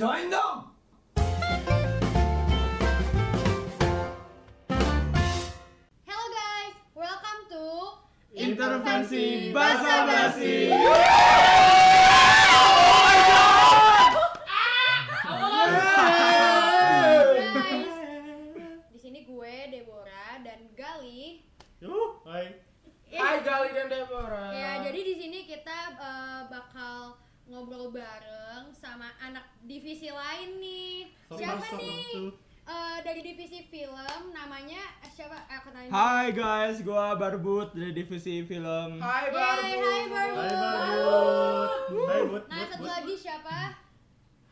Join dong! Nih? tuh. Eh, dari divisi film namanya eh, siapa? Eh, kenalin. Hai guys, gua Barbut dari divisi film. Hai Yeay, Barbu. hai Barbu. Hai Barbut. Hai But. Nah, satu lagi siapa?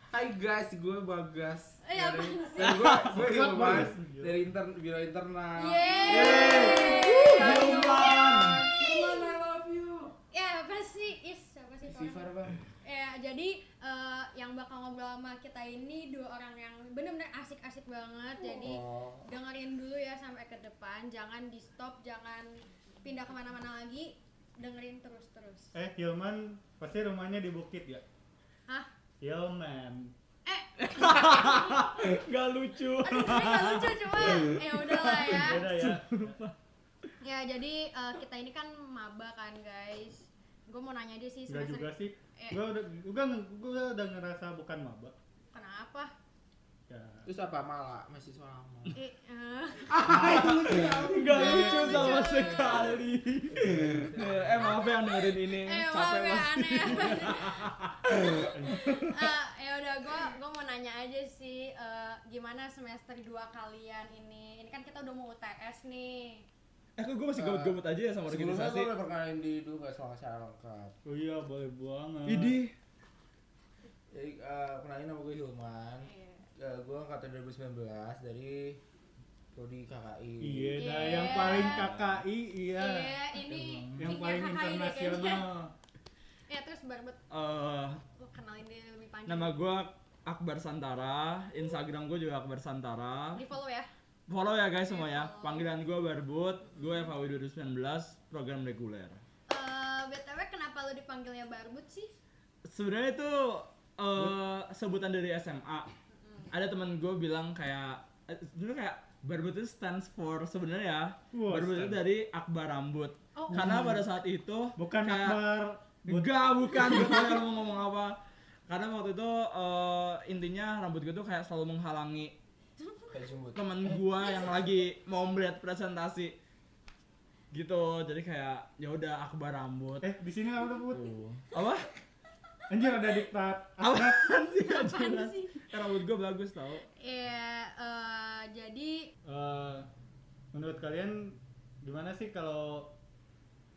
Hai guys, gue Bagas. Eh, dari apaan sih? gue gue Bagas, dari intern biro internal. Yeay. Hilman, I love you. Ya, apa sih? Is, siapa sih? itu Sifar orang? bang. Ya, jadi eh, yang bakal ngobrol sama kita ini dua orang yang bener-bener asik-asik banget. Jadi Oh. dengerin dulu ya sampai ke depan. Jangan di stop, jangan pindah ke mana-mana lagi. Dengerin terus-terus. Eh, Hilman pasti rumahnya di Bukit ya? Hah? Hilman. Eh, Gak lucu. aduh, nggak lucu cuma ya udahlah ya. Beda ya. Ya, jadi eh, kita ini kan maba kan, guys. Gue mau nanya aja sih Enggak juga sih. Eh. Gua udah gua, gua udah ngerasa bukan maba. Kenapa? Ya. Terus apa malah mahasiswa lama? Eh, eh. Gak lucu sama sekali. Eh, eh maaf ya yang dengerin ini. Eh, maaf Capek ya, banget. aneh ya. Eh, ya udah gua gua mau nanya aja sih eh, gimana semester 2 kalian ini. Ini kan kita udah mau UTS nih. Eh kok gue masih gabut-gabut aja ya sama Sebelumnya organisasi. gue udah perkenalin diri dulu gak sama masyarakat. Oh iya, boleh banget. Idi. Jadi eh, kenalin nama gue Hilman. Iya. gue angkatan 2019 dari Prodi KKI. Iya, dah Iya. yang paling KKI iya. Iya, ini Yang paling KKI internasional. Ya terus barbet Eh, lu kenalin dia lebih panjang. nama gue Akbar Santara. Instagram gue juga Akbar Santara. Di follow ya. Follow ya guys semua ya. follow. Panggilan gue Barbut. Gue FAW 2019 program reguler. Eh, BTW kenapa lu dipanggilnya barbut sih? sebenarnya itu eh, sebutan dari SMA ada teman gue bilang kayak eh, dulu kayak barbut itu stands for sebenarnya ya Wah, barbut itu dari akbar rambut Oh. karena pada saat itu Bukan kayak- Akbar. Enggak bukan gue mau ngomong apa karena waktu itu eh, intinya rambut gue tuh kayak selalu menghalangi Teman gue yang lagi mau melihat presentasi. Gitu jadi kayak ya udah akbar rambut. Eh, di sini But. Tuh. apa? Anjir ada diktat. apa? Sih? Sih? Eh, rambut gue bagus tau. Ya, eh, jadi Eh, menurut kalian gimana sih kalau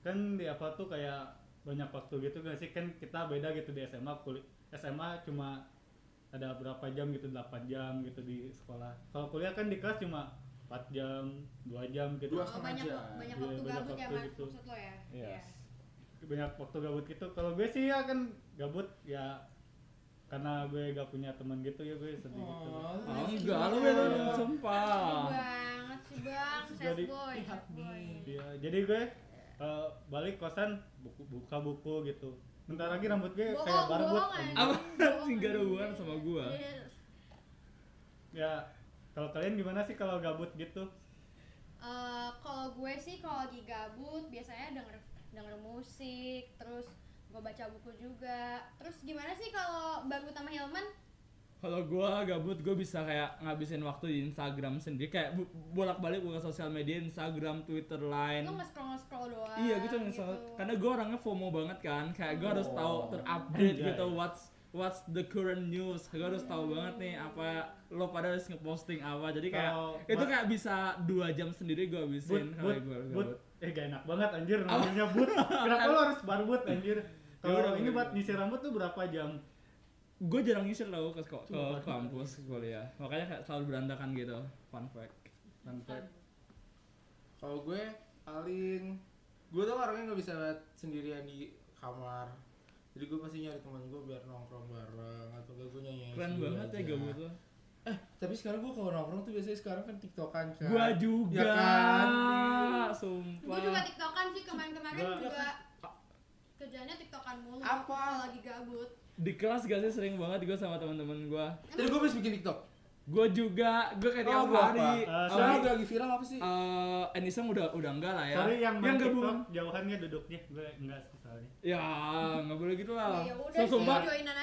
kan di apa tuh kayak banyak waktu gitu gak sih? Kan kita beda gitu di SMA kuliah SMA cuma ada berapa jam gitu 8 jam gitu di sekolah kalau kuliah kan di kelas cuma 4 jam 2 jam gitu Dua oh, banyak jam. banyak Iya, waktu banyak gabut ya waktu Mas, gitu. maksud lo ya? Yes. banyak waktu gabut gitu kalau gue sih ya kan gabut ya karena gue gak punya teman gitu ya gue sedih gitu Oh, Oh, enggak, lu beda Sedih sumpah banget sih bang, sad Jadi- boy, sad boy. Iya, jadi gue eh, balik kosan buku, buka buku gitu. Bentar lagi rambut gue kayak Bohong, barbut. anjing. aja. Apa sih, ada aja. hubungan sama gua. Iya. Ya, kalau kalian gimana sih kalau gabut gitu? Eh, kalau gue sih kalau lagi gabut biasanya denger denger musik, terus gue baca buku juga. Terus gimana sih kalau Barbut sama Hilman? Kalau gua gabut, gua bisa kayak ngabisin waktu di Instagram sendiri Kayak bu- bolak-balik buka sosial media, Instagram, Twitter, Line Lu nge-scroll nge-scroll doang. Iya gitu, nge- karena gua orangnya FOMO banget kan Kayak gua harus Oh. tahu terupdate Anjay. gitu What's what's the current news Gua harus tahu banget nih apa lo pada harus ngeposting apa Jadi kayak Kalau- itu kayak bisa dua jam sendiri gua But, habisin but, kalau gua but, gabut eh gak enak banget anjir namanya but. Kenapa lo harus barbut anjir? Kalau Yaudah, ini buat nyisir rambut tuh berapa jam? Gue jarang nyisir tau ke, ke, ke kampus kuliah makanya kayak selalu berantakan gitu fun fact Fun fact. Kalau gue paling gue tuh orangnya nggak bisa sendirian di kamar. Jadi gue pasti nyari teman gue biar nongkrong bareng atau gak gue nyanyi. keren banget ya gabut lo Eh, tapi sekarang gue kalau nongkrong tuh biasanya sekarang kan tiktokan kan. gua juga Ya kan? sumpah Gue juga tiktokan sih kemarin-kemarin juga kerjanya tiktokan mulu Apa? kalau lagi gabut. Di kelas gak sih sering banget gue sama teman-teman gue. Tadi gue habis bikin TikTok. Gue juga, gue kayak tiap Oh, gua hari. apa? Eh, Oh, Sekarang sorry. lagi viral apa sih? eh Enisang udah udah enggak lah ya. Sorry yang main gabung. Jauhannya duduknya gue enggak soalnya. Ya, nggak boleh gitu lah. Ya, ya udah So, sumpah,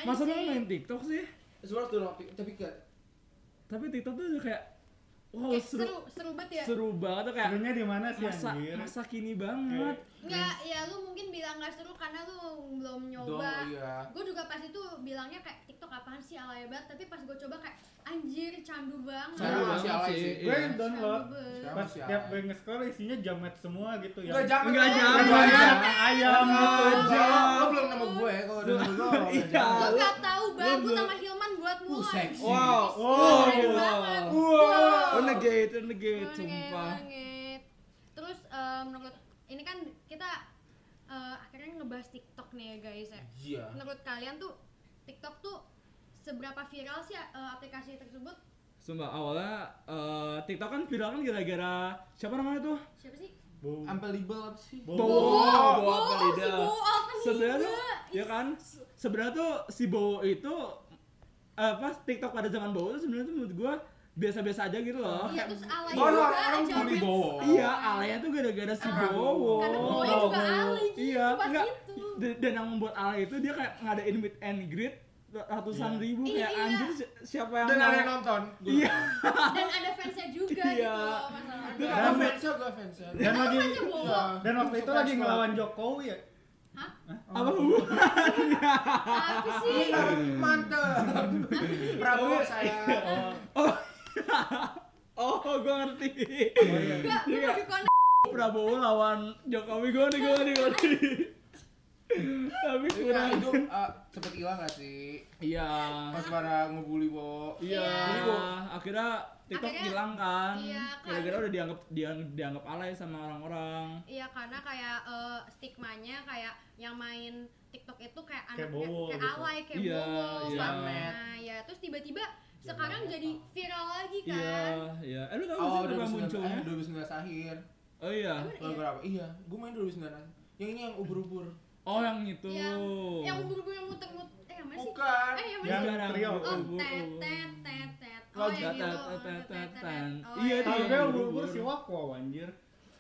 masa lu main TikTok sih? Sebenarnya tuh tapi kan Tapi TikTok tuh kayak wow Kayak seru, seru seru banget ya seru banget tuh kayak Serunya di mana sih masa anjir? masa kini banget. Nggak, ya lu mungkin bilang nggak seru karena lu belum dong nyoba iya. gue juga pas itu bilangnya kayak TikTok apaan sih alay banget tapi pas gue coba kayak anjir candu banget Candu masih banget alay sih. Gue iya. download banget. Pas masih tiap gue nge-scroll isinya jamet semua gitu ya. Enggak jangan. Enggak dong. Enggak Ayam, jangan. Lo belum nemu gue kalau udah nemu gue. Iya. gue Lu- tahu belum- sama Hilman buat Uh, mulai seksi. Wow. Wow. Wow. Renegade, renegade, Banget, sumpah. Terus eh, menurut ini kan kita eh, akhirnya ngebahas TikTok nih ya guys ya. Iya. Menurut kalian tuh TikTok tuh seberapa viral sih eh, aplikasi tersebut? Sumpah awalnya eh, TikTok kan viral kan gara-gara siapa namanya tuh? Siapa sih? Boom. Unbelievable apa sih? Bowo. Bowo, Oh, Bowo oh, Pelida. si Bowo Alpen Sebenarnya juga. tuh, ya kan? Sebenarnya tuh si Bowo itu apa TikTok pada zaman Bowo tuh sebenarnya tuh menurut gua biasa-biasa aja gitu loh. Iya terus alay Oh, juga orang Bits. Bowo. Iya, alaya tuh gara-gara si Bowo. Karena Bowo Oh, juga alay gitu Iya, pas enggak. itu. Dan, yang membuat alay itu dia kayak ngadain meet and greet ratusan Iya. ribu Iya, kayak iya. anjir si- siapa yang Dan ada yang nonton. Iya. Dan ada fansnya juga Iya. gitu masalahnya. Gue Dan- fansnya, gue fansnya. Dan lagi. Iya. dan waktu itu lagi ngelawan Jokowi ya. Hah? apa hubungannya? Apa sih? Iya, mantep. Prabowo saya. Oh, Oh, gua ngerti. oh iya. Enggak, gue Iya. lebih connect. Prabowo lawan Jokowi gue nih gue nih gue nih. Tapi Iya, kurang. itu eh, cepet hilang gak sih? Iya. Pas pada ngebully Bowo. Iya. Iya. Akhirnya TikTok Akhirnya- hilang kan. Iya, kan. Gara-gara udah dianggap dia dianggap alay sama orang-orang. Iya karena kayak eh, stigmanya kayak yang main TikTok itu kayak Kayak anaknya Bowo kayak gitu. alay kayak Iya, bowo iya. Nah, ya terus tiba-tiba sekarang jadi viral lagi kan. Iya, iya. Eh lu tahu Oh, sih kenapa 2019 munculnya? eh, 2019 akhir. Oh iya. Emang Lagu apa? Iya, gue main 2019. Yang ini yang ubur-ubur. Oh yang itu. Yang yang ubur-ubur yang muter-muter eh yang mana sih? Bukan. Eh yang mana Yang trio. Oh, tet tet tet Oh, lagi tatatan iya tapi gue ubur-ubur si wakwa anjir.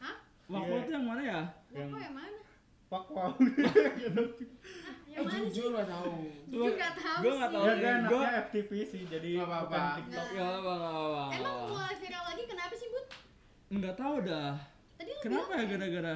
Hah? Wakwa iya. itu yang mana ya? Wakwa yang mana? Wakwa. Gitu. Eh, jujur gak tau. Jujur gak tau Gue gak tau Ya kan, gue anaknya FTP sih Jadi gak apa-apa. TikTok. Ya apa apa Emang mulai viral lagi kenapa sih Bud? enggak tau dah. Tadi Kenapa ya gara-gara?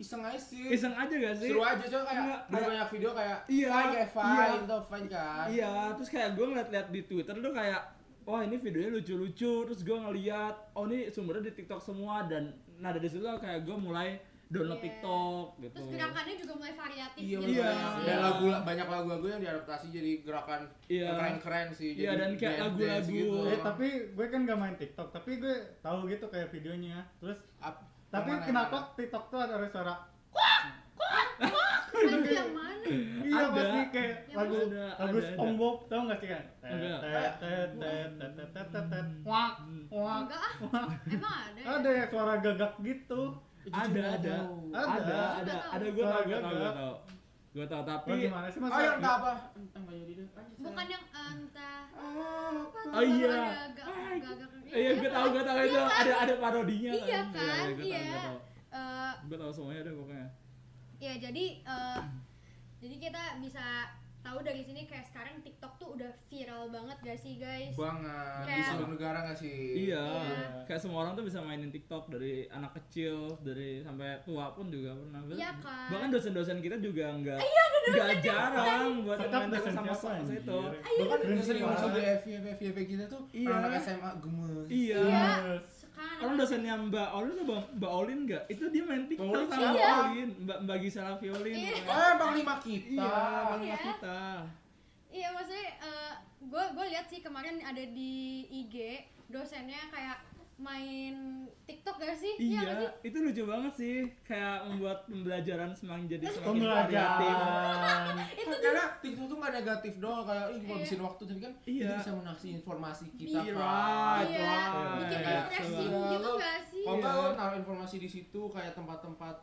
Iseng aja sih. Iseng aja gak sih? Seru aja coba kayak Nggak, banyak video kayak iya kayak Fine iya, gitu, Fine kan. Iya terus kayak gue ngeliat-liat di Twitter tuh kayak Wah ini videonya lucu-lucu, terus gue ngeliat Oh ini sumbernya di TikTok semua dan nah dari situ kayak gue mulai download Iya. TikTok gitu. Terus gerakannya juga mulai variatif Iya, gitu. Iya. Dan lagu banyak lagu-lagu yang diadaptasi jadi gerakan Iya. yang keren-keren sih. Iya, Jadi dan kayak lagu-lagu. gitu. Eh tapi gue kan gak main TikTok, tapi gue tahu gitu kayak videonya. Terus Ap- tapi kenapa TikTok tuh ada suara Ah, itu yang mana? Iya pasti kayak lagu lagu Ombok tau gak sih kan? Wak hmm. Ah. wak. Emang ada? Ya? Ada ya suara gagak gitu. Ada ada ada ada ada gue tau gue tau gue tau gue tau tapi gimana sih mas? Oh yang apa? Bukan yang entah. Oh iya. Iya gue tau gue tau itu iya, kan? ada ada parodinya. Iya, iya kan? Iya. Eh, gue tau semuanya deh pokoknya ya jadi eh, jadi kita bisa tahu dari sini kayak sekarang TikTok tuh udah viral banget gak sih guys? Banget. Di Kayak- seluruh negara gak sih? Iya, Iya. kayak semua orang tuh bisa mainin TikTok dari anak kecil, dari sampai tua pun juga pernah. Iya kan? Bahkan dosen-dosen kita juga nggak Iya, nggak jarang buat main dosen sama siapa sama itu. Bahkan Keren yang masuk di FYP FYP kita tuh Iya. anak SMA gemes. Iya. Iya. Sekarang Orang dosennya Mbak Olin tuh Mbak, Mbak Olin nggak? Itu dia main TikTok Olin sama? Mbak Olin, Mbak Mbak Gisela Violin. Iya. Oh, emang lima kita. Iya, Bang Iya. kita. Iya maksudnya gue gue lihat sih kemarin ada di IG dosennya kayak main TikTok gak sih? Iya, sih? itu lucu banget sih. Kayak membuat pembelajaran semakin jadi semakin variatif. Pembelajaran. Itu Karena TikTok tuh gak negatif doang kayak ih Iya. ngabisin waktu tapi kan Iya. itu bisa mengasih informasi kita Iya, kan. right, iya, right. bikin Kayak, refreshing iya, gitu gak sih? Kalau Iya. lo naruh informasi di situ kayak tempat-tempat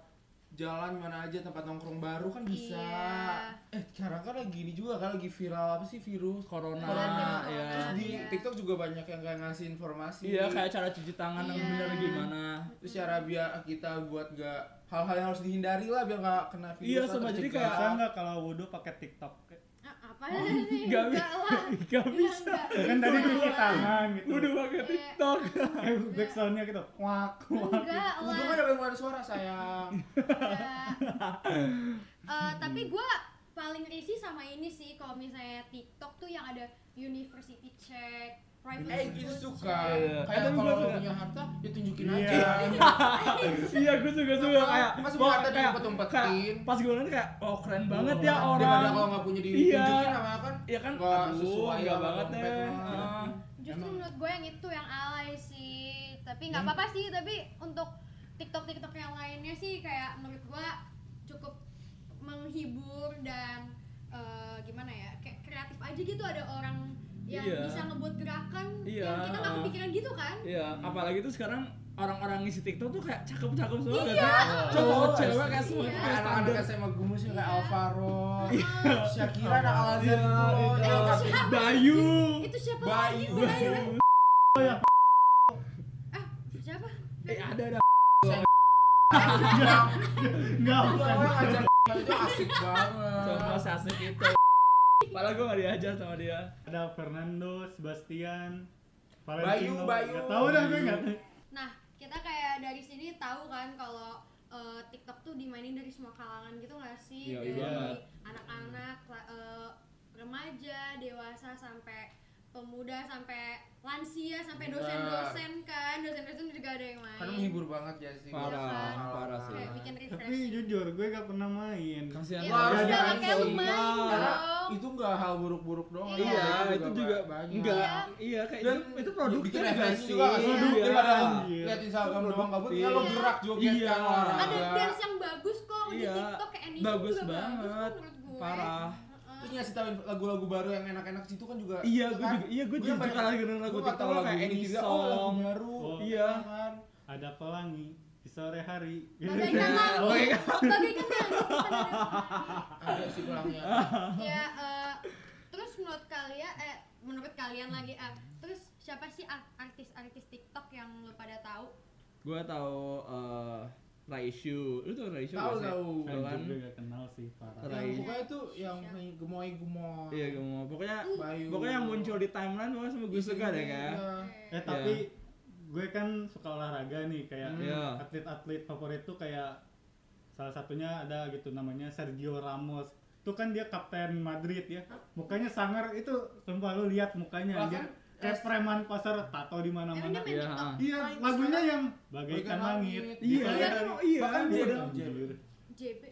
jalan mana aja tempat nongkrong baru kan bisa. Iya. Eh sekarang kan lagi ini juga kan lagi viral apa sih virus corona, Corona, ya. Terus di Iya. TikTok juga banyak yang kayak ngasih informasi. Iya, kayak cara cuci tangan yang Iya. bener gimana. Terus cara biar kita buat gak hal-hal yang harus dihindari lah biar gak kena virus. Iya, sama, jadi kayak- nggak kalau wudhu pakai TikTok? Apa sih Nggak enggak lah Gak bisa. Kan tadi cuci tangan gitu. Udah pakai TikTok. Eh, backsoundnya gitu. Wak, wak. lah kan ada keluar suara sayang. Eh, tapi gue paling risih sama ini sih kalau misalnya TikTok tuh yang ada university check, Eh gitu suka. Iya. Kayak Tapi kalau suka. punya harta ya tunjukin Iya. aja. Iya, gue juga suka kayak Masa wah, harta kayak- diumpet-umpetin? pas gue nonton kayak oh keren banget ya Oh, orang. Daripada kalau nggak punya Iya. ditunjukin sama kan Iya kan, sesuai banget ya. Justru menurut gue yang itu yang alay sih. Tapi nggak Hmm. apa-apa sih, tapi untuk TikTok TikTok yang lainnya sih kayak menurut gue cukup menghibur dan eh, gimana ya kayak kreatif aja gitu ada orang yang Iya. bisa ngebuat gerakan Iya. yang kita nggak kepikiran gitu kan Iya, apalagi tuh sekarang orang-orang ngisi TikTok tuh kayak cakep-cakep semua Iya. kan? Cowok, Oh, cewek kayak semua Iya. itu Kayak anak-anak. SMA gemes yang kayak Iya. Alvaro, Iya. Shakira, anak Iya, itu. iya. Eh? Bayu. itu siapa Bayu. Bayu Bayu. ah siapa Eh ada ada. Enggak, Itu bukan. orang ngajak itu asik banget. Sama si asik itu. Padahal gue gak diajar sama dia. Ada Fernando, Sebastian, Bayu, Valentino. Bayu. Nggak tahu dah gue tahu. Nah, kita kayak dari sini tahu kan kalau eh, TikTok tuh dimainin dari semua kalangan gitu nggak sih? Iya, dari iya anak-anak, eh, remaja, dewasa sampai pemuda sampai lansia sampai dosen-dosen kan, dosen-dosen juga ada yang main. Karena menghibur banget ya sih. Parah, kan? parah sih. Kayak bikin Tapi refreshing. jujur gue gak pernah main. Kasihan Ya, Wah, harus udah aja kayak lu main dong. Itu nggak hal buruk-buruk doang. Iya, Iya, Ada itu juga banyak. enggak. Iya. Iya, kayak Dan itu, itu produktif bikin sih? juga sih? Iya. Daripada Anjir. lihat Instagram doang Produktif. ya lo Iya. gerak joget Iya. kan olahraga. Ada dance yang bagus kok di Iya, TikTok kayak Anissa bagus juga banget. bagus kok menurut gue. Parah. Terus ngasih tahuin lagu-lagu baru yang enak-enak situ kan juga. Iya, kan? gue juga, iya gue juga lagi dengerin lagu TikTok lo kayak ini juga, oh, lagu Song. baru. Iya. kan. Ada pelangi di sore hari. Bagaikan langit, Oh, iya. bagaikan langit. Ada sih pulangnya. ya eh, terus menurut kalian eh menurut kalian lagi ah terus siapa sih art- artis-artis TikTok yang lu pada tahu Gue tahu eh Raishu. Lu tau Raishu Tahu gak sih? tahu. Tahu kan? Gue gak kenal sih parah. Yang pokoknya itu yang penyanyi gemoy-gemoy. Iya, gue mau. Pokoknya Bayu. pokoknya yang muncul di timeline pokoknya sama gue suka deh kayak. Iya. Eh tapi gue kan suka olahraga nih kayak Hmm. Iya. atlet-atlet favorit tuh kayak salah satunya ada gitu namanya Sergio Ramos. Itu kan dia kapten Madrid ya. Mukanya sangar itu sumpah lu lihat mukanya Bahkan anjir. Kayak preman pasar tato di emang mana-mana. dia main Iya, TikTok ah. Iya, Main lagunya sekarang. yang bagaikan Bagaikan langit. langit. di Iya, sore iya, hari. iya. Bahkan gua dia udah- Anjir. JB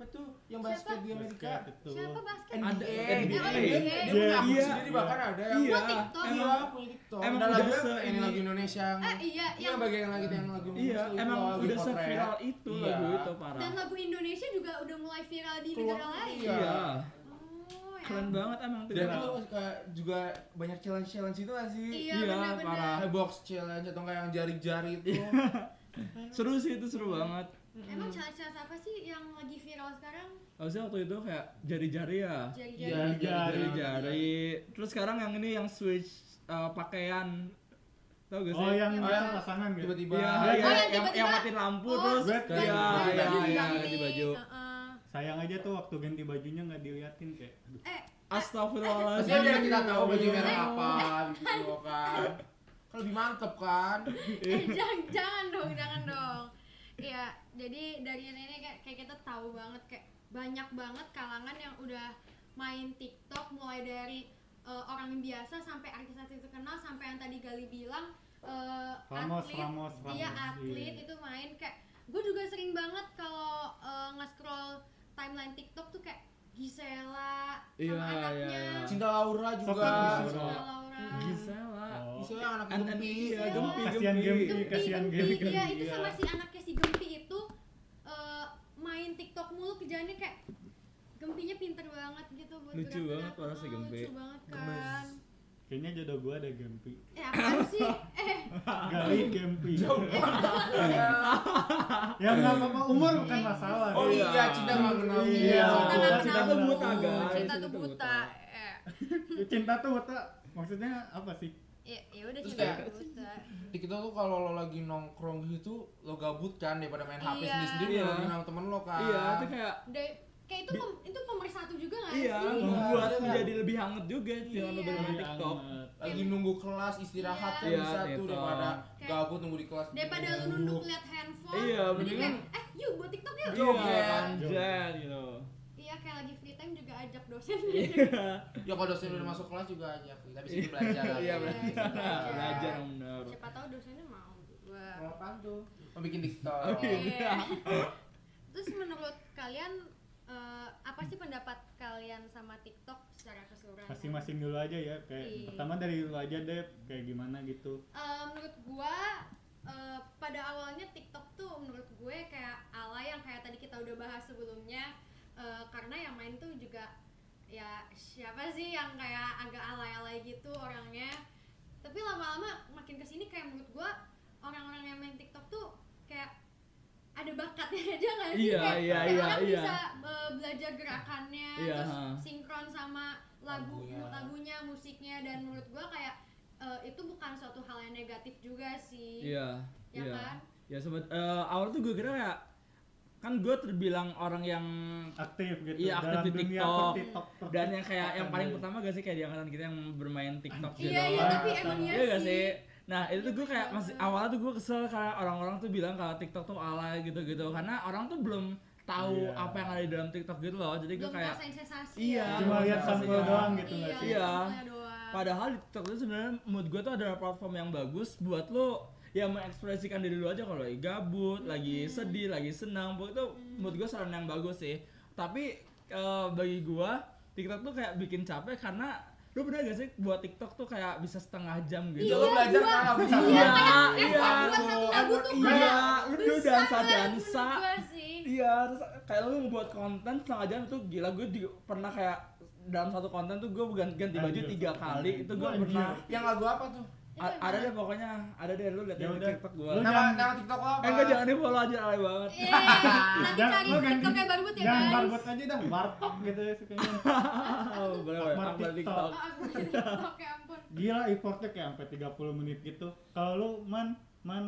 Tuh yang Siapa? basket di Amerika? Basket itu. siapa basket Ada NBA. NBA. NBA. dia punya akun Iya. sendiri bahkan ada yang Iya. TikTok. Iya, Emang punya TikTok. emang Dan udah se- ini lagu Indonesia yang eh iya Iya, yang bagian lagi yang lagu Iya, Indonesia itu emang lagu udah potret. seviral itu Iya. lagu itu parah. dan lagu Indonesia juga udah mulai viral di Keluar- negara lain iya. Iya. oh ya Keren banget emang Dan TikTok. itu kayak juga banyak challenge-challenge itu gak sih? iya Iya, benar-benar parah. Kayak box challenge atau kayak yang jari-jari itu. Iya. Seru sih itu seru banget. Emang cara-cara apa sih yang lagi viral sekarang Harusnya waktu itu kayak jari-jari ya. jari-jari Iya, Jari-jari. Terus sekarang yang ini yang switch uh, pakaian. Tahu gak sih? Oh yang Yang dia mana? pasangan gitu. Tiba-tiba Iya, Oh, iya, yang yang, tiba-tiba- yang matiin lampu Oh, terus iya, ganti iya, baju, iya, ganti. ganti baju. Heeh. Sayang aja tuh waktu ganti bajunya nggak diliatin kayak. aduh. eh Astagfirullahaladzim. Maksudnya biar kita tahu baju merah apa gitu kan. Kan lebih mantep kan. eh jangan jangan dong jangan dong Iya, jadi dari ini kayak, kayak kita tahu banget kayak banyak banget kalangan yang udah main TikTok mulai dari eh, orang yang biasa sampai artis-artis terkenal sampai yang tadi Gali bilang eh, Ramos, atlet, Ramos, iya Ramos, atlet iya. itu main kayak gue juga sering banget kalau eh, nge-scroll timeline TikTok tuh kayak Gisela sama Iya, anaknya iya, iya. Cinta Laura juga. Gisela. Laura Gisela. Oh. Gisela yang anak An- an- Gempi. iya, Gisela. gempi, Kasihan gempi. Gempi. Gempi, kasihan Gempi, Gempi. iya itu Iya. sama si anaknya si Gempi itu eh, main TikTok mulu kerjaannya kayak Gempinya pinter banget gitu buat Lucu banget parah si Oh, Gempi. Lucu banget kan. kayaknya jodoh gue ada Gempi Eh apaan sih? Eh, Gali Gempi ya nggak apa-apa umur bukan masalah Oh Dek. iya, cinta nggak kenal Iya. Cinta nggak tuh buta, guys. cinta Cinta tuh buta. Eh, cinta tuh buta maksudnya apa sih ya, ya udah buta. Di kita tuh kalau lo lagi nongkrong gitu, lo gabut kan daripada main HP Iya. sendiri-sendiri Iya. lo lagi sama temen lo kan. Iya, itu kayak kayak itu pem- itu pemersatu juga nggak iya sih? membuat Iya. menjadi lebih hangat juga dengan lo Iya. bermain Iya, TikTok. lagi nunggu kelas istirahat Iya. kan Iya, bisa tuh TikTok. daripada Kayak- gabut nunggu di kelas. Daripada lu nunduk lihat handphone, Iya, mending mendingan- kayak, eh yuk buat TikTok yuk. Iya, Joget. anjay gitu. Iya kayak lagi free time juga ajak dosen. Iya. Ya kalau dosen udah masuk kelas juga aja, tapi sini belajar. Iya, Iya, belajar. belajar. Belajar yang benar. Siapa tahu dosennya mau juga. Mau apaan tuh? Mau bikin TikTok. Oke. Iya. Terus menurut kalian eh, apa sih pendapat kalian sama TikTok secara keseluruhan? masing-masing dulu aja ya kayak Iya. pertama dari lu aja deh kayak gimana gitu Eh, menurut gua eh, pada awalnya TikTok tuh menurut gue kayak ala yang kayak tadi kita udah bahas sebelumnya eh, karena yang main tuh juga ya siapa sih yang kayak agak alay-alay gitu orangnya tapi lama-lama makin ke sini kayak menurut gua orang-orang yang main TikTok tuh kayak ada bakatnya aja nggak sih Iya, kayak, iya, kayak iya, orang iya. bisa eh, belajar gerakannya Iya, terus ha. sinkron sama lagu Lagunya. lagunya musiknya dan menurut gua kayak eh, itu bukan suatu hal yang negatif juga sih Iya, ya iya. kan Ya sobat, eh, awal tuh gue kira kayak kan gue terbilang orang yang aktif gitu Iya, aktif dalam di dunia TikTok. TikTok dan yang kayak yang paling pertama gak sih kayak di angkatan kita yang bermain TikTok Anjir. gitu. iya iya tapi emang iya Iya gak sih? Nah itu tuh Iya, gue kayak betul masih awalnya tuh gue kesel karena orang-orang tuh bilang kalau TikTok tuh alay gitu-gitu karena orang tuh belum tahu Iya. apa yang ada di dalam TikTok gitu loh. Jadi gue kayak ngerasain sensasi Iya, ya. cuma lihat Iya. sampel doang gitu iya, nggak sih Iya. padahal di TikTok itu sebenarnya menurut gue tuh adalah platform yang bagus buat lo ya mengekspresikan diri lu aja kalau lagi gabut, lagi sedih, lagi senang, pokoknya itu menurut gue saran yang bagus sih. Tapi eh, bagi gue TikTok tuh kayak bikin capek karena lu bener gak sih buat TikTok tuh kayak bisa setengah jam gitu. Iya, lo belajar kan nggak bisa. Iya, iya. Iya, kayak lu besar dansa dansa. gua. Iya, terus kayak lu ngebuat konten setengah jam tuh gila gue juga pernah kayak dalam satu konten tuh gue ganti, ganti baju tiga kali itu gue pernah Yang lagu apa tuh? A- ada deh pokoknya ada deh lu lihat Ya di udah. TikTok gue Lu Nama jangan- nama TikTok lo apa? eh enggak jangan di follow aja alay banget Eh, nanti Jangan- cari TikTok kayak barbut ya jangan guys. barbot aja dah warteg gitu ya sukanya oh, boleh boleh Akbar akbar TikTok. TikTok Oh, TikTok ya ampun. gila effortnya kayak sampai 30 menit gitu kalau lu man man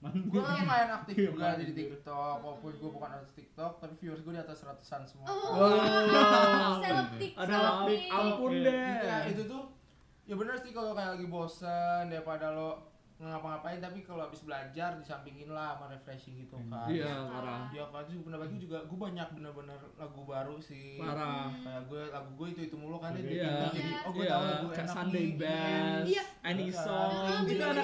man Gue lumayan aktif Iya, juga man. di TikTok, walaupun gue bukan artis TikTok, tapi viewers gue di atas ratusan semua. Oh, Wow. seleb ampun deh Iya, itu tuh ya bener sih kalau kayak lagi bosen daripada lo ngapa-ngapain tapi kalau habis belajar disampingin lah sama refreshing gitu kan. iya parah Ya kan sih bener lagi juga gue banyak bener-bener lagu baru sih. parah Kayak gue lagu gue itu itu mulu kan Iya. Iya. Jadi oh gue Iya, tahu lagu kayak enak Sunday. Best, Iya. Any Iya. Song, Ah, itu bener.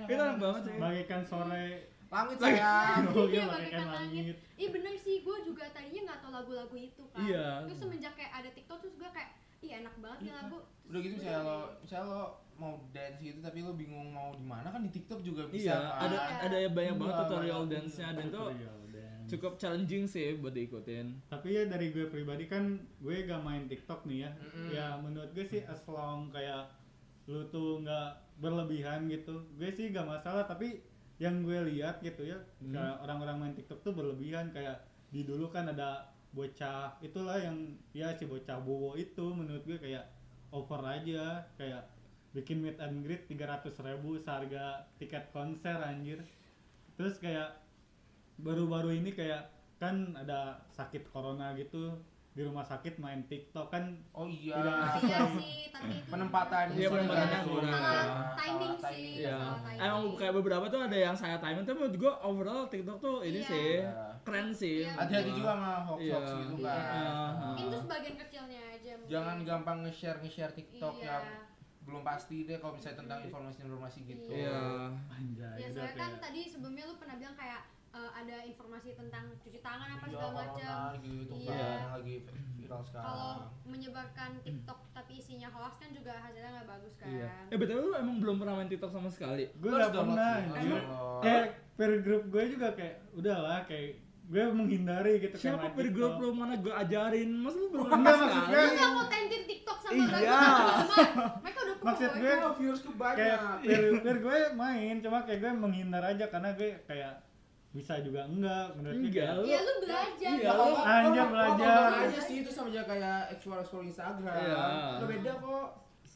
itu enak banget sih. bagaikan sore Langit sayang. oh Iya, iya bagaikan langit. Ih bener sih, gue juga tadinya nggak tahu lagu-lagu itu kan. Iya. Terus semenjak kayak ada TikTok terus gue kayak, ih enak banget Iya. lagu. Udah gitu misalnya lo misalnya lo mau dance gitu tapi lo bingung mau di mana kan di TikTok juga bisa Iya, kan. ada ada banyak banget Iya, tutorial banyak. dance-nya dan itu dance. cukup challenging sih buat diikutin. tapi ya dari gue pribadi kan gue gak main TikTok nih ya Mm-mm. ya menurut gue sih as long kayak lu tuh nggak berlebihan gitu gue sih gak masalah tapi yang gue lihat gitu ya Hmm. kayak orang-orang main TikTok tuh berlebihan kayak di dulu kan ada bocah itulah yang ya si bocah bowo itu menurut gue kayak over aja kayak bikin meet and greet 300 ribu seharga tiket konser anjir terus kayak baru-baru ini kayak kan ada sakit corona gitu di rumah sakit main TikTok kan Oh iya. Tidak iya sih, tapi itu Penempatannya Iya, penempatannya kurang. Salah timing sih. Iya. Timing. Emang kayak beberapa tuh ada yang saya timing tapi menurut gua overall TikTok tuh ini Iya. sih Iya. Keren sih. Iya. Hati-hati juga sama hoax-hoax Iya. gitu Iya. kan. Mungkin itu sebagian kecilnya aja. mungkin. Jangan gampang nge-share nge-share TikTok Iya. yang belum pasti deh kalau misalnya tentang informasi-informasi gitu. Iya. anjay Ya udah soalnya kan tadi sebelumnya lu pernah bilang kayak eh, ada informasi tentang cuci tangan apa Iya, segala macam. gitu Iya. kan yang lagi viral sekarang. Kalau menyebarkan TikTok tapi isinya hoax kan juga hasilnya nggak bagus kan. Iya. Eh betul lu emang belum pernah main TikTok sama sekali. gue download pernah kayak per grup gue juga kayak udahlah kayak gue menghindari gitu Siapa per grup TikTok. lu mana gua ajarin? Mas lu belum Enggak, maksudnya- Lu sekali? nggak mau tentin TikTok sama Iya. Mereka udah maksud gue viewers ke kayak biar gue main cuma kayak gue menghindar aja karena gue kayak bisa juga enggak menurut gue Enggak, lu- Iya lu belajar. Iya, lu- Anjir, belajar. aja sih itu sama aja kayak explore explore Instagram. Iya. Lo beda kok.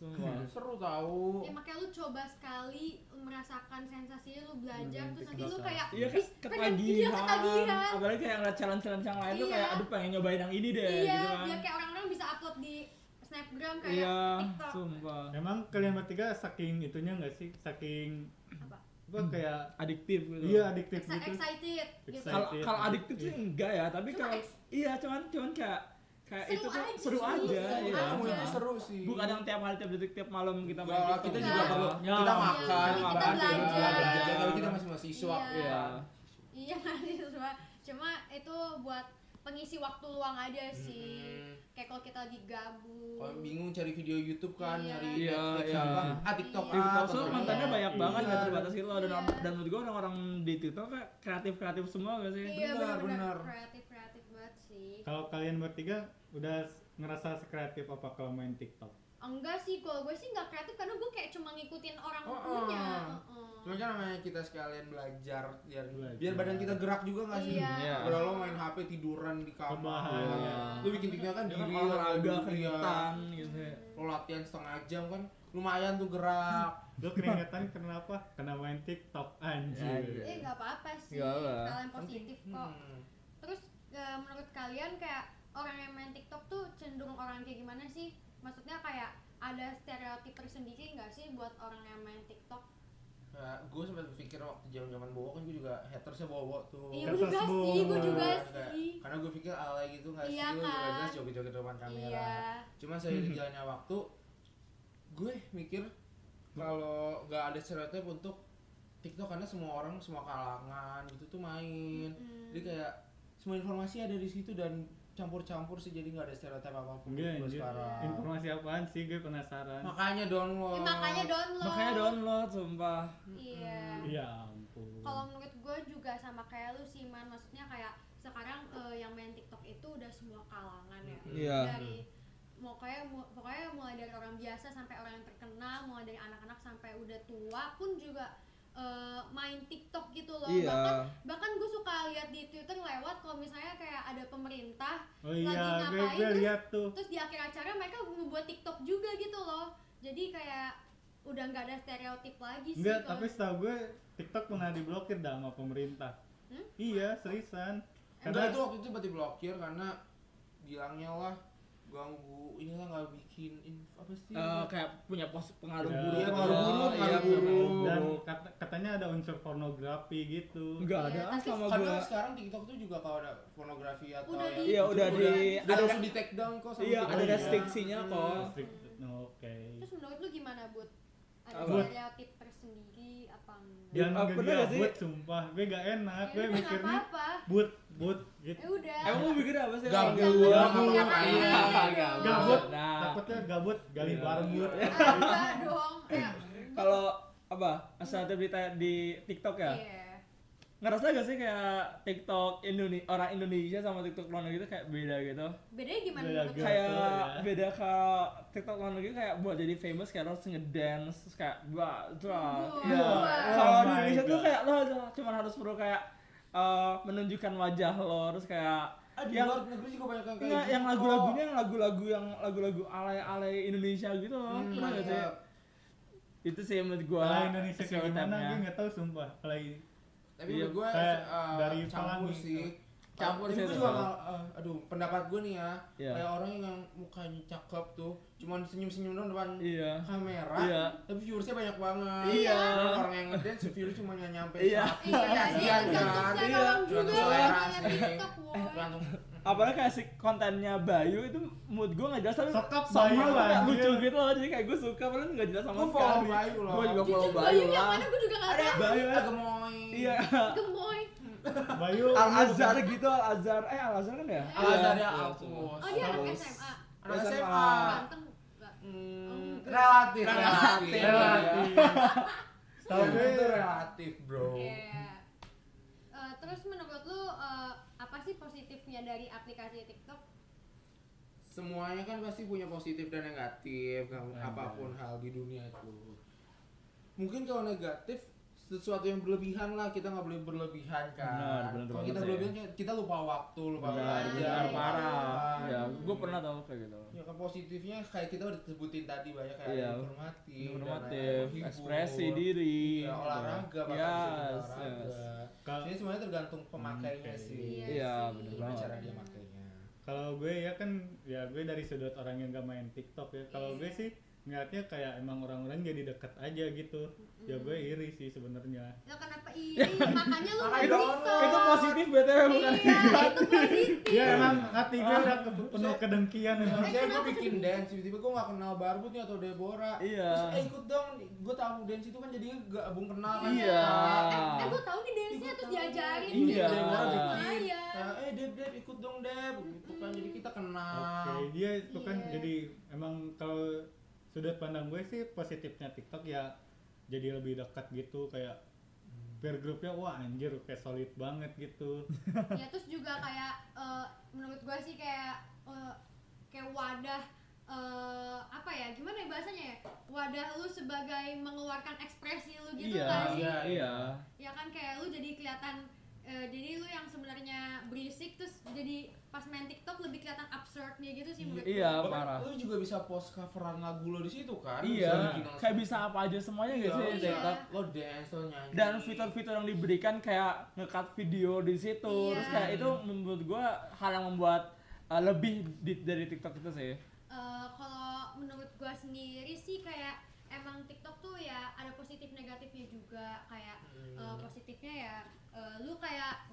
Semua Seru tahu. Ya makanya lu coba sekali merasakan sensasinya lu belajar Hmm, terus nanti lu kayak Iya "Ih, ke pengen- iya, ketagihan. ketagihan. Apalagi kayak ngeliat challenge-challenge yang lain tuh Iya. kayak aduh pengen nyobain yang ini deh Iya, gitu kan. biar kayak orang-orang bisa upload di Snapgram kayak Iya, TikTok. sumpah. emang kalian bertiga saking itunya nggak sih saking Apa? gue kayak Adiktif gitu. iya adiktif gitu excited gitu. Excited. Kalau adiktif sih enggak ya, tapi kalau iya cuman cuman kayak kayak Seru itu tuh aja seru sih, aja seru ya. aja. Kamu itu seru sih. Bukan yang tiap hari tiap detik tiap malam kita main Enggak, TikTok. kita Enggak. juga perlu. Ya. Kita Iya, makan, kita ibadah, belajar. belajar. Kalau kita masih mahasiswa. Iya. Iya. Iya mahasiswa. Cuma itu buat pengisi waktu luang aja sih. Mm-mm. Kayak kalau kita lagi gabut. Kalau bingung cari video YouTube kan, Iya. nyari Iya, Netflix iya. apa, ah TikTok Iya. ah, TikTok kontennya Iya. banyak banget Iya. terbatas gitu loh dan Iya. dan menurut gua orang-orang di TikTok kayak kreatif-kreatif semua gak sih? Iya Benar, benar. kreatif sih. kalau kalian bertiga udah ngerasa sekreatif apa kalau main TikTok Enggak sih, kalau gue sih nggak kreatif karena gue kayak cuma ngikutin orang Oh, punya. oh. Heeh. Cuma kan namanya kita sekalian belajar biar Belajar. biar badan kita gerak juga nggak sih? Iya. Iya. Kalau lo main HP tiduran di kamar, iya. lu bikin TikTok kan diri olahraga iya. keringetan gitu ya. Lo latihan setengah jam kan lumayan tuh gerak. lu keringetan kenapa karena main TikTok anjir Anjir. Eh nggak apa-apa sih, yang positif kok. Hmm. Terus eh, menurut kalian kayak orang yang main TikTok tuh cenderung orang kayak gimana sih? Maksudnya kayak ada stereotip tersendiri nggak sih buat orang yang main TikTok? Ya, gue sempat berpikir waktu zaman-zaman bawa kan gue juga hatersnya bawa tuh. Iya, gue juga sih, gue juga Kayak- sih. Karena gue pikir alay gitu nggak sih, Iya lu kan? jelas joget-joget depan kamera. Iya. Cuma seiring jalannya waktu, gue mikir kalau nggak ada stereotip untuk TikTok karena semua orang, semua kalangan gitu tuh main. Mm. Jadi kayak semua informasi ada di situ dan campur-campur sih jadi nggak ada stereotip apa pun enggak gue sekarang. informasi apaan sih gue penasaran Makanya download. Eh, makanya download. Makanya download sumpah. Iya. ya ampun Kalau menurut gue juga sama kayak lu sih man, maksudnya kayak sekarang eh, yang main TikTok itu udah semua kalangan ya. Iya. Dari mau kayak mu- pokoknya mulai dari orang biasa sampai orang yang terkenal, mulai dari anak-anak sampai udah tua pun juga eh, main TikTok gitu loh. Iya. Bahkan bahkan gue suka lihat di Twitter lewat kalau misalnya kayak ada pemerintah oh lagi iya gue ngapain, gue terus- lihat tuh terus di akhir acara mereka membuat TikTok juga gitu loh. Jadi kayak udah nggak ada stereotip lagi sih. enggak tapi setahu gue TikTok pernah diblokir dah sama pemerintah Hmm? iya seriusan Enggak itu waktu itu berarti blokir karena bilangnya lah ganggu inilah nggak bikin apa sih? Eh, kayak punya pos pengaruh Iya, buruk. gitu. pengaruh buruk, pengaruh buruk. dan kat- katanya ada unsur pornografi gitu Enggak Iya, ada tapi sama karena gua. sekarang TikTok tuh juga kalau ada pornografi atau Udah yang di- Iya, itu udah di- udah ada- langsung di take down kok sama Iya, TikTok. ada restriksinya kok. Oke Terus menurut lu gimana, Bud? Ada Apa? Tersendiri apa enggak? jangan Ah, manggil bener gak sih? but sumpah gue gak enak Ya gue udah, mikirnya nggak apa-apa. but but gitu Ya udah. Emang lu bikin apa sih? Gabut. Gabut. Gabut. Gabut takutnya gabut gali Iya. bareng but Ah, enggak dong. Eh, kalau apa? Stereotip di, di TikTok ya? Iya. Ngerasa gak sih kayak TikTok Indonesia orang Indonesia sama TikTok luar negeri itu kayak beda gitu? Bedanya gimana Beda? Gatel kayak ya. beda kalau TikTok luar negeri kayak buat jadi famous kayak harus ngedance terus kayak wah wah Wah. ya Wah. kalau Oh di Indonesia tuh kayak lo cuma harus perlu kayak eh, menunjukkan wajah lo terus kayak Ah, di yang luar negeri juga banyak yang kayak gitu yang kok. lagu-lagunya yang lagu-lagu yang lagu-lagu alay-alay Indonesia gitu loh. Hmm, Pernah iya. sih? Itu sih menurut gua. kalau Indonesia kayak gimana gue nggak tahu sumpah kalau tapi Iya, gue eh, dari campur Pelangi. sih Campur Tapi sih gue itu. juga eh, aduh pendapat gue nih ya Iya. kayak orang yang mukanya cakep tuh cuman senyum-senyum doang depan Iya. kamera Iya. tapi viewersnya banyak banget Iya. Dan orang yang ngedance views cuma nyampe Iya. satu Iya, kan iya, kasihan kan Iya. selera ngeliat sih. TikTok, woy. tergantung Apalagi kayak si kontennya Bayu itu mood gua nggak jelas tapi Sokap Bayu, anjir. lucu gitu loh. Jadi kayak gua suka padahal nggak jelas sama Gua sekali. follow Bayu loh. Gua juga follow Bayu Bayu yang lah. mana gue juga nggak ada tahu. Bayu ada gemoy Iya. Gemoy. Bayu Al Azhar gitu, Al Azhar. Eh Al Azhar kan ya? Al Azhar Iya, ya iya, hapus Oh dia anak. SMA. anak SMA. Ganteng? Hmm, enggak. relatif Relatif. relatif Tapi- itu relatif bro Iya. Eh, dari aplikasi TikTok? semuanya kan pasti punya positif dan negatif Ya, apa pun hal di dunia itu mungkin kalau negatif sesuatu yang berlebihan lah kita nggak boleh berlebihan kan Benar, benar kalau kita berlebihan kayak kita lupa waktu lupa Benar, belajar benar lupa parah. apa. Ya, gue pernah tau kayak gitu. ya kan positifnya kayak kita udah sebutin tadi banyak kayak Iya. informatif dan Informatif, menghibur. ekspresi diri. Iya, olahraga bahkan Yes, bisa jadi olahraga. yes. Jadi semuanya tergantung pemakainya Hmm, sih. Iya Iya, sih. bener Gimana banget. cara dia makainya. kalau gue ya kan ya gue dari sudut orang yang gak main TikTok ya kalau Iya. gue sih ngeliatnya kayak emang orang-orang jadi deket aja gitu ya gue iri sih sebenarnya Ya kenapa iri? Makanya lu main TikTok. Itu positif BTW bukan? Iya, itu positif. ya emang hati gue udah ke- penuh kedengkian emang Misalnya gue bikin dance, tiba-tiba gue gak kenal Barbut nih atau Deborah Iya. Terus, eh ikut dong, gue tahu dance itu kan jadinya gabung kenal kan Iya. Eh, eh gue tahu nih dance-nya Ikut terus diajarin. Iya. Deborah bikin Iya. Nah, Eh Deb, Deb ikut dong Deb Gitu kan, jadi kita kenal Oke, dia itu kan Iya. jadi emang kalau sudut pandang gue sih positifnya TikTok ya jadi lebih dekat gitu kayak peer groupnya wah anjir kayak solid banget gitu ya terus juga kayak eh, menurut gue sih kayak eh, kayak wadah eh, apa ya gimana ya bahasanya ya wadah lu sebagai mengeluarkan ekspresi lu gitu Iya, kan sih iya. iya. ya kan kayak lu jadi kelihatan eh, jadi lu yang sebenarnya berisik terus jadi pas main TikTok lebih kelihatan absurdnya gitu sih menurut gue. Iya, Bahkan parah. Lu juga bisa post coveran lagu lo di situ kan Bisa Iya, bikin langsung- kayak bisa apa aja semuanya Iya, gitu sih iya. TikTok. Lo dance, lo nyanyi Dan fitur-fitur yang diberikan kayak nge-cut video di situ. Iya. Terus kayak itu menurut gua hal yang membuat uh, lebih di- dari TikTok itu sih. Eh, kalau menurut gua sendiri sih kayak emang TikTok tuh ya ada positif negatifnya juga kayak Hmm. positifnya ya eh, lu kayak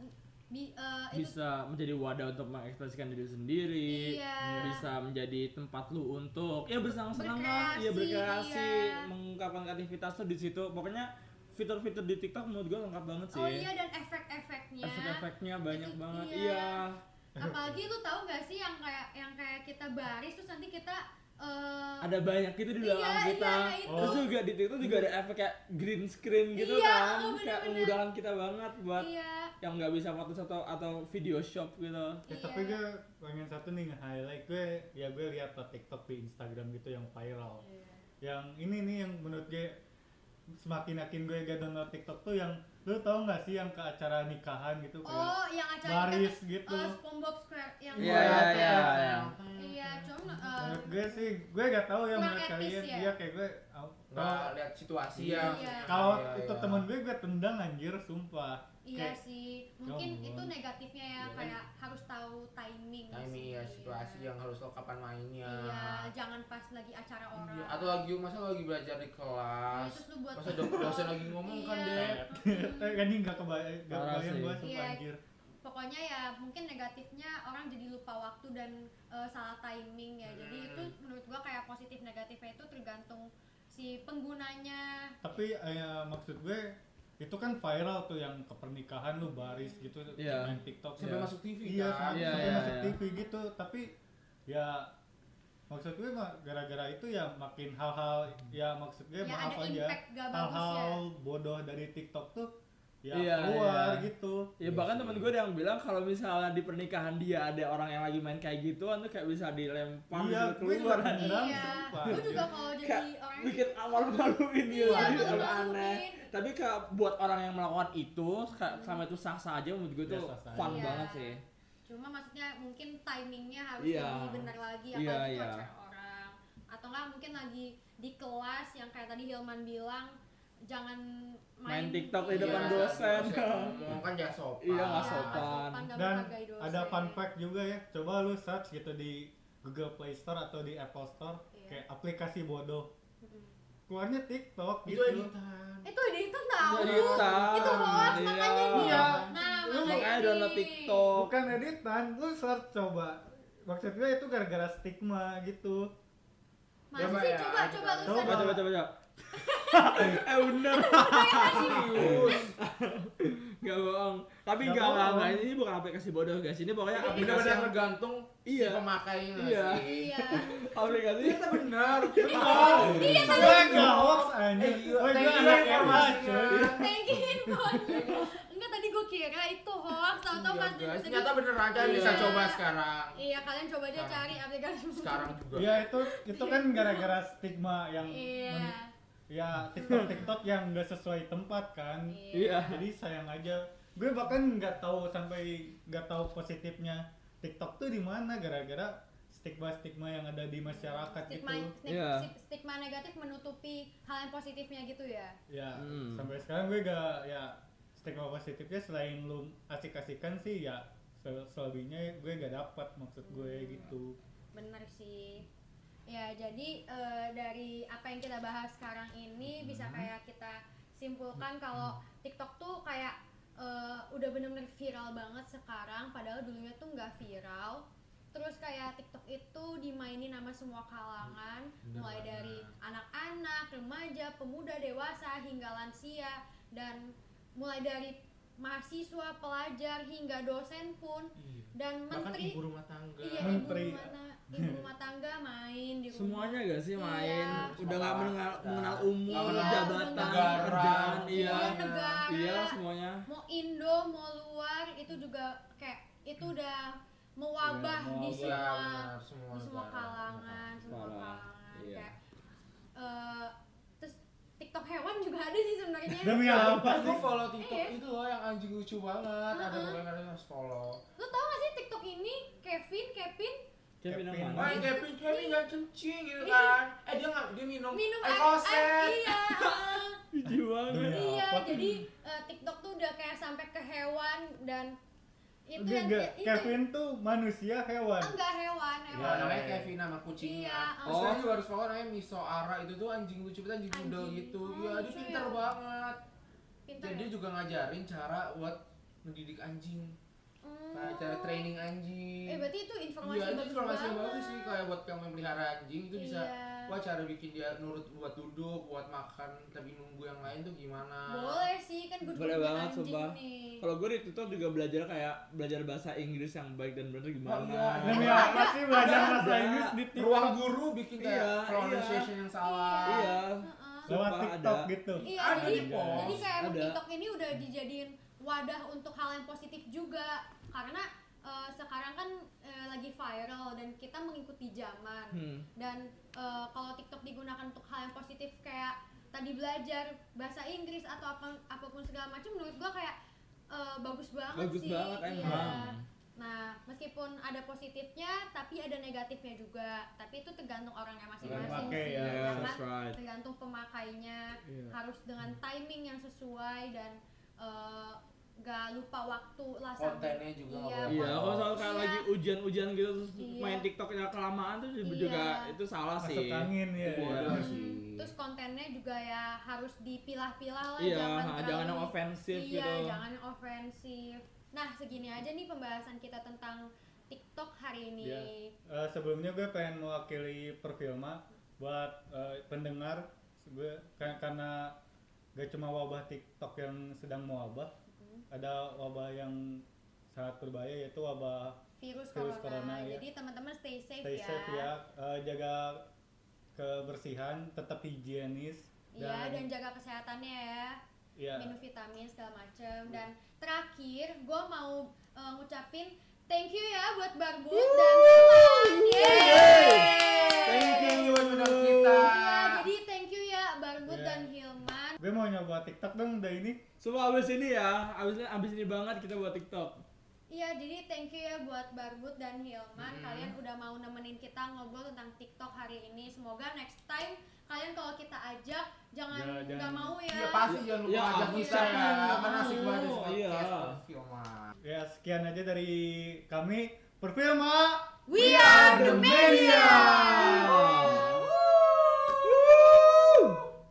bi, eh, itu Bisa menjadi wadah untuk mengekspresikan diri sendiri. Iya. Bisa menjadi tempat lu untuk ya bersenang-senang ya berkreasi, iya. mengungkapkan kreativitas tuh di situ. Pokoknya fitur-fitur di TikTok menurut gua lengkap banget sih. oh iya dan efek-efeknya Efek-efeknya banyak Itu- banget. iya. Iya. apalagi lu tahu gak sih yang kayak yang kayak kita baris terus nanti kita eh, ada banyak gitu di belakang Iya, kita. iya, itu. Terus juga di TikTok juga ada efek kayak green screen gitu Iya, kan, oh, kayak memudahkan kita banget buat iya yang nggak bisa foto atau atau video shop gitu. Ya, Iya. tapi gue pengen satu nih nge-highlight gue ya gue lihat TikTok di Instagram gitu yang viral. Yang ini nih yang menurut gue semakin yakin gue gak download TikTok tuh yang lu tau gak sih yang ke acara nikahan gitu kayak oh yang acara baris kita, gitu. eh, SpongeBob Square yang Iya, iya, iya, iya. iya cuma eh, Menurut gue sih gue gak tahu ya menurut kalian ya? iya kayak gue Nggak lihat situasi Iya. yang Iya. kalau Iya, itu iya. temen gue gue tendang anjir sumpah. iya Kayak- sih mungkin Come itu negatifnya ya kan? kayak harus tahu timing timing sih, ya situasi iya. yang harus lo kapan mainnya iya jangan pas lagi acara orang Iya, atau lagi masa lo lagi belajar di Iya, kelas terus lu buat masa do- dosen lagi ngomong kan Iya. deh Eh, kan ini gak kebayang gak kebayang gue sumpah Iya. anjir. pokoknya ya mungkin negatifnya orang jadi lupa waktu dan eh, salah timing ya jadi Hmm. itu menurut gua kayak positif negatifnya itu tergantung si penggunanya Tapi eh, maksud gue itu kan viral tuh yang ke pernikahan lu baris gitu Iya. main TikTok sampai Iya. masuk TV Iya, kan sampai, Iya, sampai iya, masuk iya. TV gitu. Tapi ya maksud gue mah gara-gara itu ya makin hal-hal ya maksud gue ya maaf aja bagus ya hal-hal bodoh dari TikTok tuh ya Iya, keluar iya. gitu. Ya bahkan temen gue ada yang bilang kalau misalnya di pernikahan dia ada orang yang lagi main kayak gituan tuh kayak bisa dilempar Iya, bisa gue juga keluar. iya juga kalau jadi Kayak orang bikin awal maluin gitu Iya, jadi agak malu-maluin. aneh. Tapi kayak buat orang yang melakukan itu kayak selama itu sah-sah aja menurut gue Ya, tuh sah-sah fun aja. banget sih. cuma maksudnya mungkin timingnya harus Iya. lebih benar lagi Iya, itu iya. acara orang atau enggak mungkin lagi di kelas yang kayak tadi Hilman bilang jangan main, Main TikTok di iya, depan dosen. ngomong kan gak sopan Iya, nggak nggak sopan. nggak Dan menghargai dosen. ada fun fact juga ya. Coba lu search gitu di Google Play Store atau di Apple Store Iya. kayak aplikasi bodoh. Keluarnya TikTok itu gitu. editan itu editan tahu Itu editan, itu hoax iya. makanya nih Iya. nah Lu makanya download TikTok. Bukan editan, lu search coba. Maksud gue itu gara-gara stigma gitu. Masa Coba ya, coba coba. coba lu Coba, coba coba coba. Eh bener. serius Gak bohong. Tapi Nggak gak enggak bohong. enggak ini bukan aplikasi bodoh guys. Ini pokoknya aplikasi benar-benar yang tergantung Iya. si pemakainya nggak Iya. sih? iya aplikasi ternyata benar iya gue nggak hoax iya, gue you anak ya, cuy. thank you enggak tadi gue kira itu hoax Iya, guys. jadi- Ternyata beneran kan Iya. bisa coba sekarang. Iya, kalian coba aja cari aplikasi. Sekarang juga. ya itu itu kan gara-gara stigma yang Iya. Ya TikTok TikTok yang nggak sesuai tempat kan Iya. jadi sayang aja gue bahkan nggak tahu sampai nggak tahu positifnya TikTok tuh di mana gara-gara stigma stigma yang ada di masyarakat Stigma, gitu stig- Iya. stig- stigma negatif menutupi hal yang positifnya gitu ya. ya Hmm. sampai sekarang gue gak ya stigma positifnya selain lu asik-asikan sih ya sel- selebihnya gue gak dapat maksud gue gitu Bener sih. Ya, jadi eh, dari apa yang kita bahas sekarang ini bisa kayak kita simpulkan kalau TikTok tuh kayak eh, udah bener-bener viral banget sekarang padahal dulunya tuh nggak viral. Terus kayak TikTok itu dimainin sama semua kalangan, Bener mulai banget. dari anak-anak, remaja, pemuda, dewasa hingga lansia dan mulai dari mahasiswa, pelajar hingga dosen pun Iya. dan Bahkan menteri ibu rumah tangga. Iya, Menteri. ibu rumah, ta- ibu rumah tangga main di rumah. Semuanya gak sih main? Iya. Udah nggak mengenal, mengenal umur, Iya, jabatan, negara. kerjaan, iya. Iya, negara. Iya semuanya. Mau Indo, mau luar, itu juga kayak itu udah mewabah Iya, di semua Iya, benar, semua di semua kalangan, semua Parah. kalangan Iya. kayak eh, terus TikTok hewan juga ada sih sebenarnya. demi apa sih gue follow TikTok Iya. itu loh yang anjing lucu banget. Ada Heeh. beberapa yang harus follow. Lu tau gak sih TikTok ini Kevin, Kevin Kevin yang Kevin. mana? Wah, Kevin Kevin nggak kencing gitu kan? Eh dia nggak dia minum minum air koset. iya. Demi Iya, apa? jadi eh, TikTok tuh udah kayak sampai ke hewan dan itu Dia yang nggak- itu Kevin tuh manusia hewan enggak hewan, Ya, hewan. namanya iya. Kevin nama kucingnya. Iya, oh. kalian juga harus follow namanya Miso Ara itu tuh anjing lucu banget anjing doodle Anjing. gitu. Oh, Iya, dia pintar ya. banget. Pintar. Jadi dia ya? juga ngajarin cara buat mendidik anjing. Hmm. Kayak cara training anjing. Eh, berarti itu informasi Iya, itu informasi yang banget. bagus sih kayak buat yang memelihara anjing itu bisa Iya. wah cara bikin dia nurut buat duduk, buat makan tapi nunggu yang lain tuh gimana. Boleh sih, kan gue Boleh banget, anjing sumpah. nih. Kalau gue di TikTok juga belajar kayak belajar bahasa Inggris yang baik dan benar Oh, gimana. iya. demi apa sih belajar bahasa. Inggris di TikTok Ruang guru bikin kayak Iya, pronunciation yang salah. Iya. Heeh. lewat TikTok ada. gitu Iya, Ada jadi jadi kayak Ada. TikTok ini udah dijadiin wadah untuk hal yang positif juga karena eh, sekarang kan eh, lagi viral dan kita mengikuti zaman Hmm. dan eh, kalau TikTok digunakan untuk hal yang positif kayak tadi belajar bahasa Inggris atau apa apa pun segala macam menurut gua kayak eh, bagus banget Bagus sih banget Iya. emang. Nah, meskipun ada positifnya, tapi ada negatifnya juga. Tapi itu tergantung orangnya masing-masing sih, ya. ya Yeah, kan? that's right. Tergantung pemakainya, Iya. harus dengan timing yang sesuai dan eh, gak lupa waktu lah Kontennya juga Iya, Iya, kalau soal kayak Iya. lagi ujian-ujian gitu terus Iya. main TikToknya kelamaan tuh juga, Iya. juga itu salah masuk sih. angin ya Iya. Hmm, sih. Terus kontennya juga ya harus dipilah-pilah lah, Iya, jangan jangan yang ofensif iya, gitu. jangan yang ofensif. Nah, segini aja nih pembahasan kita tentang TikTok hari ini. Iya. Eh, sebelumnya gue pengen mewakili perfilma buat eh, pendengar gue ka- karena gak cuma wabah TikTok yang sedang mewabah. Ada wabah yang sangat berbahaya yaitu wabah virus, Virus corona. corona, ya. Jadi teman-teman stay safe stay ya. safe ya Eh, jaga kebersihan tetap higienis Iya, dan jaga kesehatannya ya. ya Minum vitamin segala macem. Dan terakhir, gue mau eh, ngucapin thank you ya buat Barbut dan Hilman. Yeay! Thank you buat kita. Iya, jadi thank you ya Barbut Iya. dan Hilman. Gue mau nyoba TikTok dong udah ini Semua abis ini ya, abis ini abis ini banget kita buat TikTok. Iya, jadi thank you ya buat Barbut dan Hilman. Hmm. Kalian udah mau nemenin kita ngobrol tentang TikTok hari ini. Semoga next time kalian kalau kita ajak jangan Ya, nggak mau ya. Iya pasti jangan lupa Ya, ajak kita ya. Kan asik banget Iya. perfilman. ya sekian aja dari kami perfilma We are the media. media.